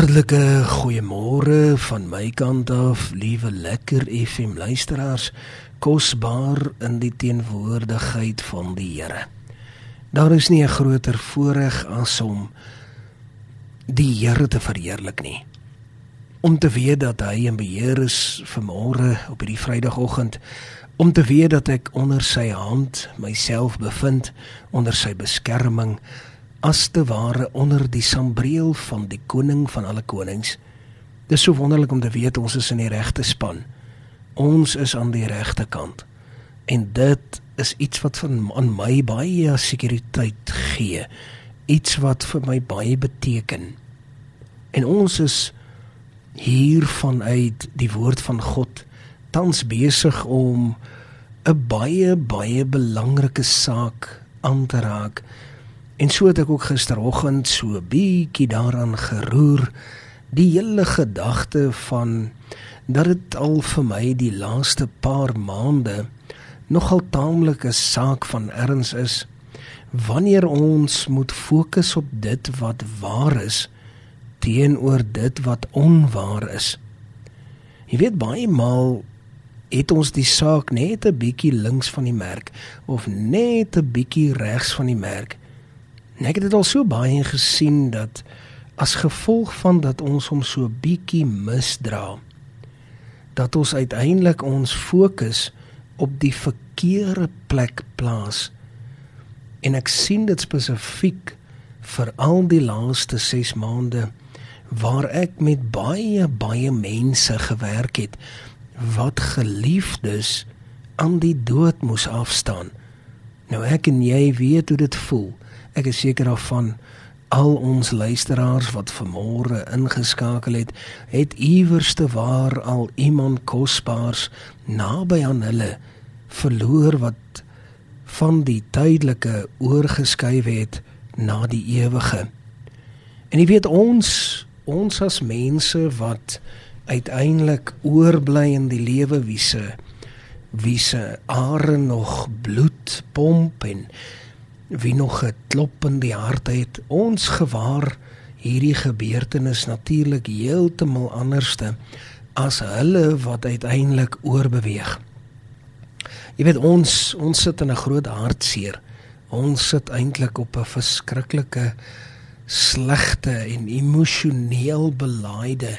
Hartlike goeiemôre van my kant af, liewe lekker FM luisteraars, kosbaar in die teenwoordigheid van die Here. Daar is nie 'n groter voorreg as om die Here te verheerlik nie. Om te weet dat hy in beheer is vanmôre op hierdie Vrydagoggend, om te weet dat ek onder sy hand myself bevind, onder sy beskerming as te ware onder die sambreel van die koning van alle konings. Dis so wonderlik om te weet ons is in die regte span. Ons is aan die regte kant. En dit is iets wat van aan my baie sekuriteit gee. Iets wat vir my baie beteken. En ons is hier vanuit die woord van God tans besig om 'n baie baie belangrike saak aan te raak En so het ek ook gisteroggend so bietjie daaraan geroer die hele gedagte van dat dit al vir my die laaste paar maande nogal taamlik 'n saak van erns is wanneer ons moet fokus op dit wat waar is teenoor dit wat onwaar is. Jy weet baie maal het ons die saak net 'n bietjie links van die merk of net 'n bietjie regs van die merk. En ek het dit al so baie gesien dat as gevolg van dat ons hom so bietjie misdra dat ons uiteindelik ons fokus op die verkeerde plek plaas. En ek sien dit spesifiek vir al die laaste 6 maande waar ek met baie baie mense gewerk het wat geliefdes aan die dood moes afstaan. Nou ek en jy weet hoe dit voel. Ek is seker daarvan al ons luisteraars wat vanmôre ingeskakel het, het iewers te waar al iemand kosbaars naby aan hulle verloor wat van die tydelike oorgeskuif het na die ewige. En jy weet ons ons as mense wat uiteindelik oorbly in die lewe wiese wiese are nog bloed pomp en wie nog 'n klop in die hart het, ons gewaar hierdie gebeurtenis natuurlik heeltemal anderste as hulle wat uiteindelik oorbeweeg. Jy weet ons ons sit in 'n groot hartseer. Ons sit eintlik op 'n verskriklike slegte en emosioneel belaaide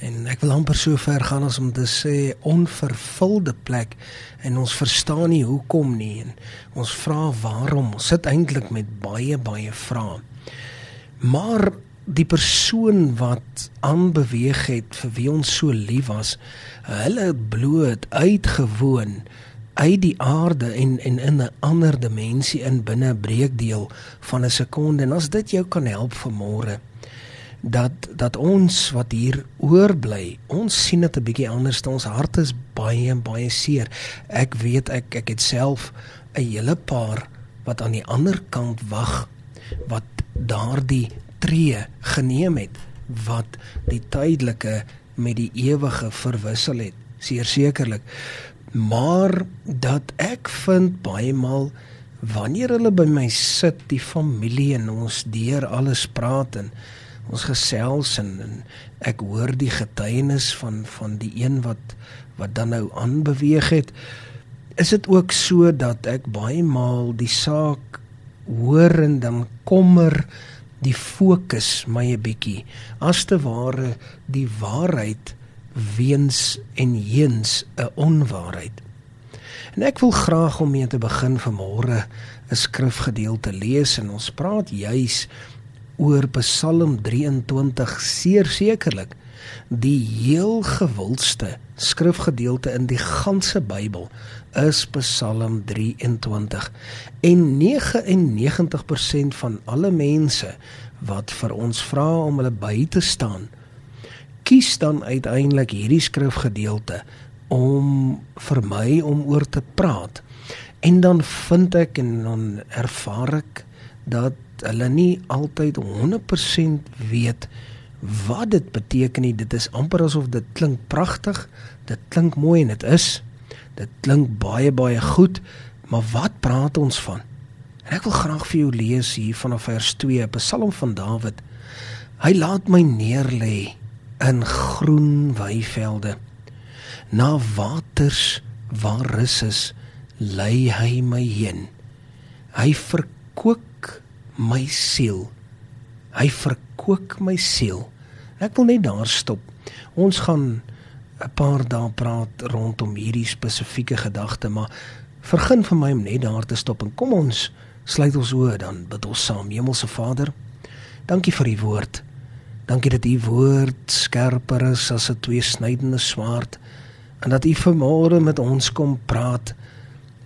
en ek wil amper so ver gaan as om te sê onvervulde plek. En ons verstaan nie hoekom nie. En ons vra waarom. Ons sit eintlik met baie baie vrae maar die persoon wat aanbeweeg het vir wie ons so lief was hulle bloot uitgewoon uit die aarde en en in 'n ander dimensie in binne 'n breekdeel van 'n sekonde en as dit jou kan help vir môre dat dat ons wat hier oorbly, ons sien dit 'n bietjie anders. Ons hart is baie baie seer. Ek weet ek ek het self 'n hele paar wat aan die ander kant wag wat daardie tree geneem het wat die tydelike met die ewige verwissel het. Seer sekerlik. Maar dat ek vind baie maal wanneer hulle by my sit, die familie en ons deur alles praat en ons gesels en, en ek hoor die getuienis van van die een wat wat dan nou aanbeweeg het. Is dit ook so dat ek baie maal die saak hoor en dan kommer die fokus my 'n bietjie as te ware die waarheid weens en heens 'n onwaarheid. En ek wil graag om mee te begin vanmôre 'n skrifgedeelte lees en ons praat juis oor Psalm 23 seer sekerlik die heel gewildste skrifgedeelte in die ganse Bybel is Psalm 23 en 99% van alle mense wat vir ons vra om hulle by te staan kies dan uiteindelik hierdie skrifgedeelte om vir my om oor te praat. En dan vind ek en dan ervaar ek dat hulle nie altyd 100% weet wat dit beteken nie. Dit is amper asof dit klink pragtig, dit klink mooi en dit is. Dit klink baie baie goed, maar wat praat ons van? En ek wil graag vir jou lees hier vanaf vers 2, 'n Psalm van Dawid. Hy laat my neerlê in groen weivelde. Na waters waar rus is, lei hy my heen. Hy verkoop my siel. Hy verkoop my siel. Ek wil net daar stop. Ons gaan 'n paar dae praat rondom hierdie spesifieke gedagte, maar vergun vir my om net daar te stop en kom ons sluit ons oë dan bid ons saam. Hemelse Vader, dankie vir u woord. Dankie dat u woord skerper is as 'n tweesnydende swaard en dat u vanmôre met ons kom praat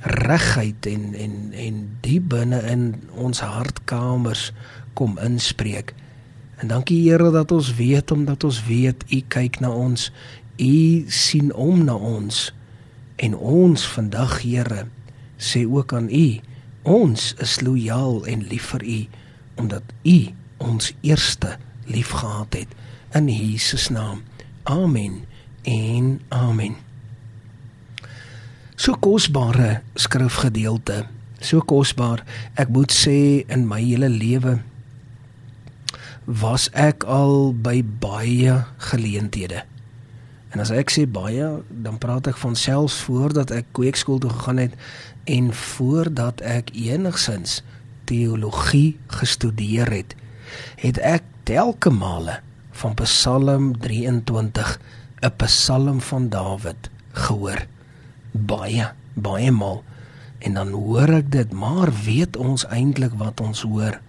regheid en en en diep binne in ons hartkamers kom inspreek. En dankie Here dat ons weet omdat ons weet u kyk na ons. U sien om na ons. En ons vandag Here sê ook aan u, ons is lojaal en lief vir u omdat u ons eerste liefgehad het in Jesus naam. Amen. En amen. So kosbare skrifgedeelte, so kosbaar. Ek moet sê in my hele lewe was ek al by baie geleenthede. En as ek sê baie, dan praat ek van selfs voordat ek kweekskool toe gegaan het en voordat ek enigsins teologie gestudeer het, het ek telke male van Psalm 23, 'n Psalm van Dawid gehoor. Baie, baie maal. En dan hoor ek dit, maar weet ons eintlik wat ons hoor?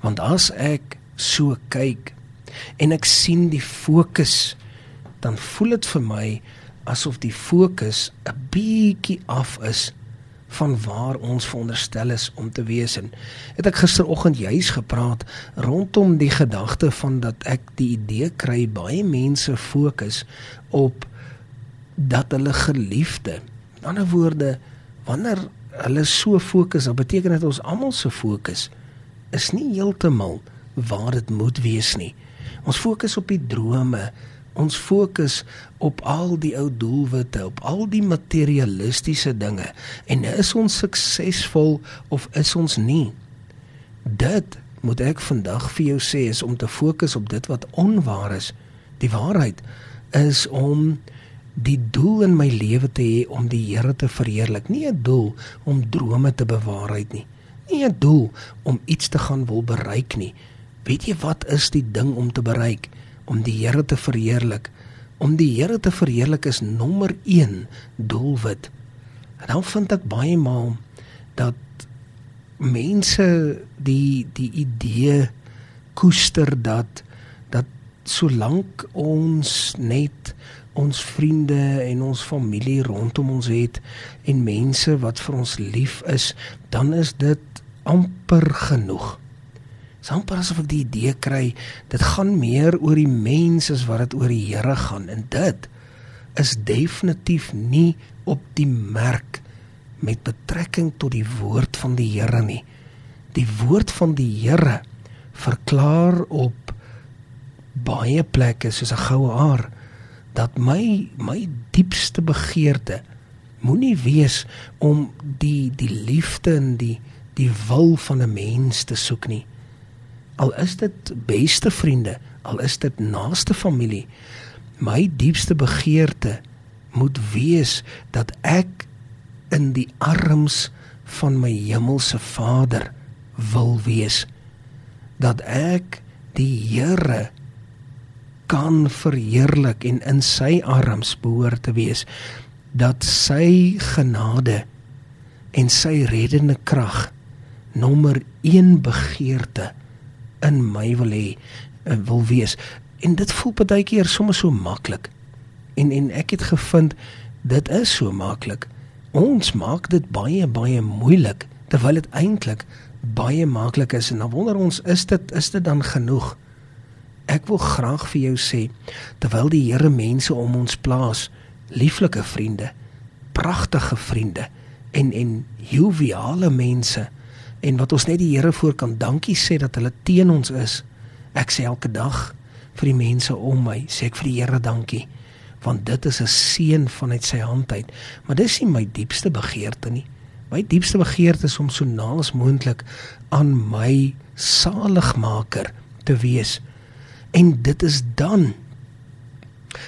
Want as ek so kyk en ek sien die fokus dan voel dit vir my asof die fokus 'n bietjie af is van waar ons veronderstel is om te wees en het ek gisteroggend juis gepraat rondom die gedagte van dat ek die idee kry baie mense fokus op dat hulle geliefde in ander woorde wanneer hulle so fokus dan beteken dit ons almal se fokus is nie heeltemal waar dit moet wees nie. Ons fokus op die drome. Ons fokus op al die ou doelwitte, op al die materialistiese dinge. En is ons suksesvol of is ons nie? Dit moet ek vandag vir jou sê is om te fokus op dit wat onwaar is. Die waarheid is om die doel in my lewe te hê om die Here te verheerlik, nie 'n doel om drome te bewaarheid nie. Nie 'n doel om iets te gaan wil bereik nie, Weet jy wat is die ding om te bereik? Om die Here te verheerlik. Om die Here te verheerlik is nommer 1 doelwit. En dan vind ek baie maal dat mense die die idee koester dat dat solank ons net ons vriende en ons familie rondom ons het en mense wat vir ons lief is, dan is dit amper genoeg. Samper asof ek die idee kry dit gaan meer oor die mens as wat dit oor die Here gaan en dit is definitief nie op die merk met betrekking tot die woord van die Here nie. Die woord van die Here verklaar op baie plekke soos 'n goue aar dat my my diepste begeerte moenie wees om die die liefde en die die wil van 'n mens te soek nie. Al is dit beste vriende, al is dit naaste familie, my diepste begeerte moet wees dat ek in die arms van my hemelse Vader wil wees. Dat ek die Here kan verheerlik en in sy arms behoort te wees dat sy genade en sy reddende krag nommer 1 begeerte in my wil hê eh, wil wees. En dit voel baie keer sommer so maklik. En en ek het gevind dit is so maklik. Ons maak dit baie baie moeilik terwyl dit eintlik baie maklik is en dan wonder ons is dit is dit dan genoeg? Ek wil graag vir jou sê terwyl die Here mense om ons plaas, lieflike vriende, pragtige vriende en en joviale mense en wat ons net die Here voor kan dankie sê dat hulle teen ons is. Ek sê elke dag vir die mense om my, sê ek vir die Here dankie want dit is 'n seën vanuit sy hand uit. Maar dis nie my diepste begeerte nie. My diepste begeerte is om so naas moontlik aan my saligmaker te wees. En dit is dan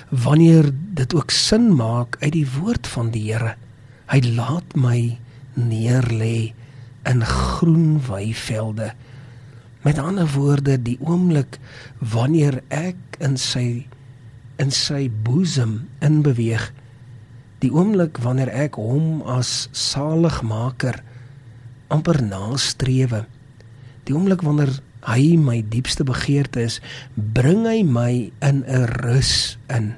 wanneer dit ook sin maak uit die woord van die Here. Hy laat my neerlê in groen weivelde. Met ander woorde, die oomblik wanneer ek in sy in sy boesem inbeweeg, die oomblik wanneer ek hom as saligmaker amper nastrewe, die oomblik wanneer hy my diepste begeerte is, bring hy my in 'n rus in.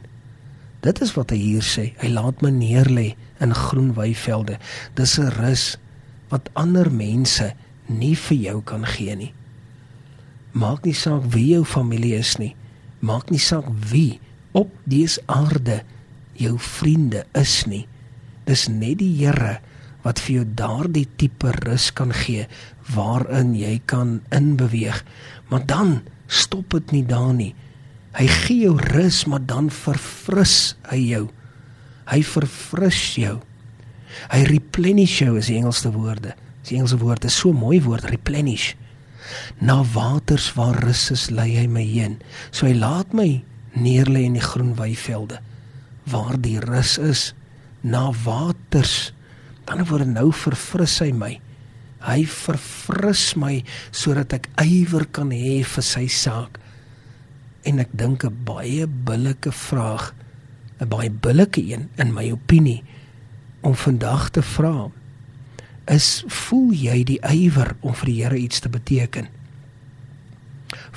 Dit is wat hy hier sê. Hy laat my neerlê in groen weivelde. Dis 'n rus wat ander mense nie vir jou kan gee nie. Maak nie saak wie jou familie is nie. Maak nie saak wie op dese aarde jou vriende is nie. Dis net die Here wat vir jou daardie tipe rus kan gee waarin jy kan inbeweeg. Maar dan stop dit nie daar nie. Hy gee jou rus, maar dan verfris hy jou. Hy verfris jou. Hy replenish jou is die Engelse woorde. Die Engelse woord is so mooi woord replenish. Na waters waar rus is, lei hy my heen. So hy laat my neerlê in die groen weivelde waar die rus is na waters. Dan word nou verfris hy my. Hy verfris my sodat ek ywer kan hê vir sy saak. En ek dink 'n baie billike vraag, 'n baie billike een in my opinie om vandag te vra is voel jy die ywer om vir die Here iets te beteken?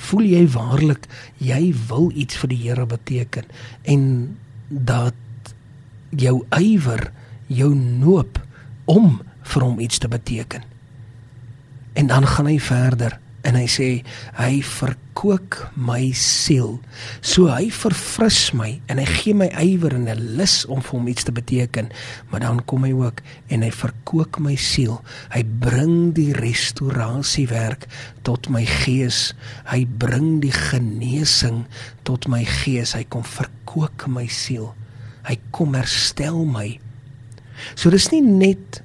Voel jy waarlik jy wil iets vir die Here beteken en dat jou ywer jou noop om vir hom iets te beteken? En dan gaan hy verder en hy sê hy verkoop my siel. So hy verfris my en hy gee my ywer en 'n lus om vir hom iets te beteken. Maar dan kom hy ook en hy verkoop my siel. Hy bring die restaurasiewerk tot my gees. Hy bring die genesing tot my gees. Hy kom verkoop my siel. Hy kom herstel my. So dis nie net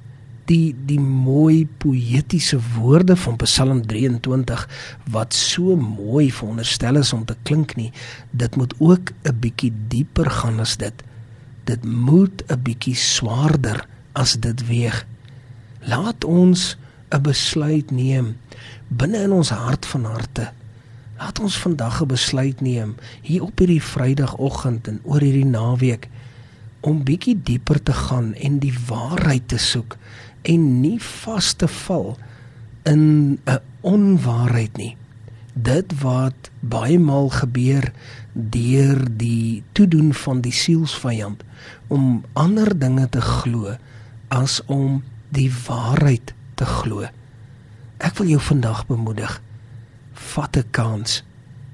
die die mooi poëtiese woorde van Psalm 23 wat so mooi veronderstel is om te klink nie. Dit moet ook 'n bietjie dieper gaan as dit. Dit moet 'n bietjie swaarder as dit weeg. Laat ons 'n besluit neem binne in ons hart van harte. Laat ons vandag 'n besluit neem hier op hierdie vrydagoggend en oor hierdie naweek om bietjie dieper te gaan en die waarheid te soek en nie vas te val in 'n onwaarheid nie. Dit wat baie maal gebeur deur die toedoen van die sielsvyand om ander dinge te glo as om die waarheid te glo. Ek wil jou vandag bemoedig. Vat 'n kans.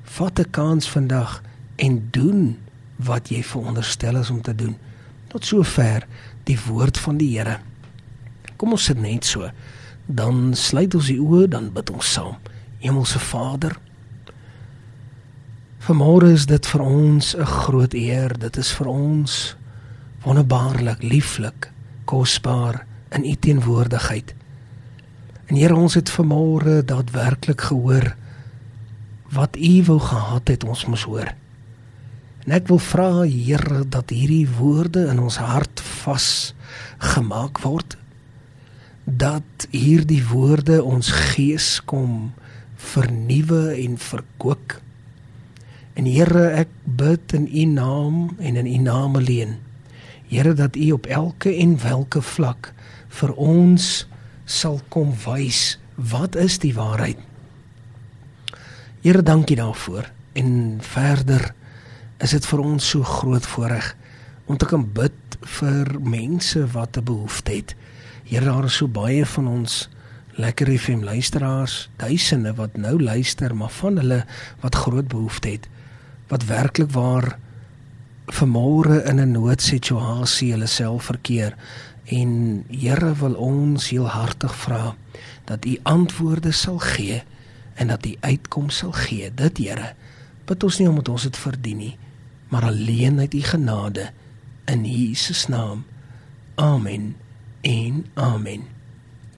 Vat 'n kans vandag en doen wat jy veronderstel is om te doen. Tot sover die woord van die Here. Kom ons sit net so. Dan sluit ons die oë, dan bid ons saam. Hemelse Vader, vanmôre is dit vir ons 'n groot eer. Dit is vir ons wonderbaarlik, lieflik, kosbaar in U teenwoordigheid. En Here, ons het vanmôre daadwerklik gehoor wat U wou gehad het ons moes hoor. En ek wil vra Here dat hierdie woorde in ons hart vas gemaak word dat hierdie woorde ons gees kom vernuwe en verkoop. En Here, ek bid in U naam en in U naam alleen. Here dat U op elke en welke vlak vir ons sal kom wys wat is die waarheid. Here, dankie daarvoor. En verder is dit vir ons so groot voorreg om te kan bid vir mense wat 'n behoefte het. Here daar is so baie van ons lekker FM luisteraars, duisende wat nou luister, maar van hulle wat groot behoefte het, wat werklik waar vermoure in 'n noodsituasie hulle self verkeer en Here wil ons heel hartig vra dat U antwoorde sal gee en dat U uitkoms sal gee. Dit Here, bid ons nie omdat ons dit verdien nie, maar alleen uit U genade in Jesus naam. Amen en amen.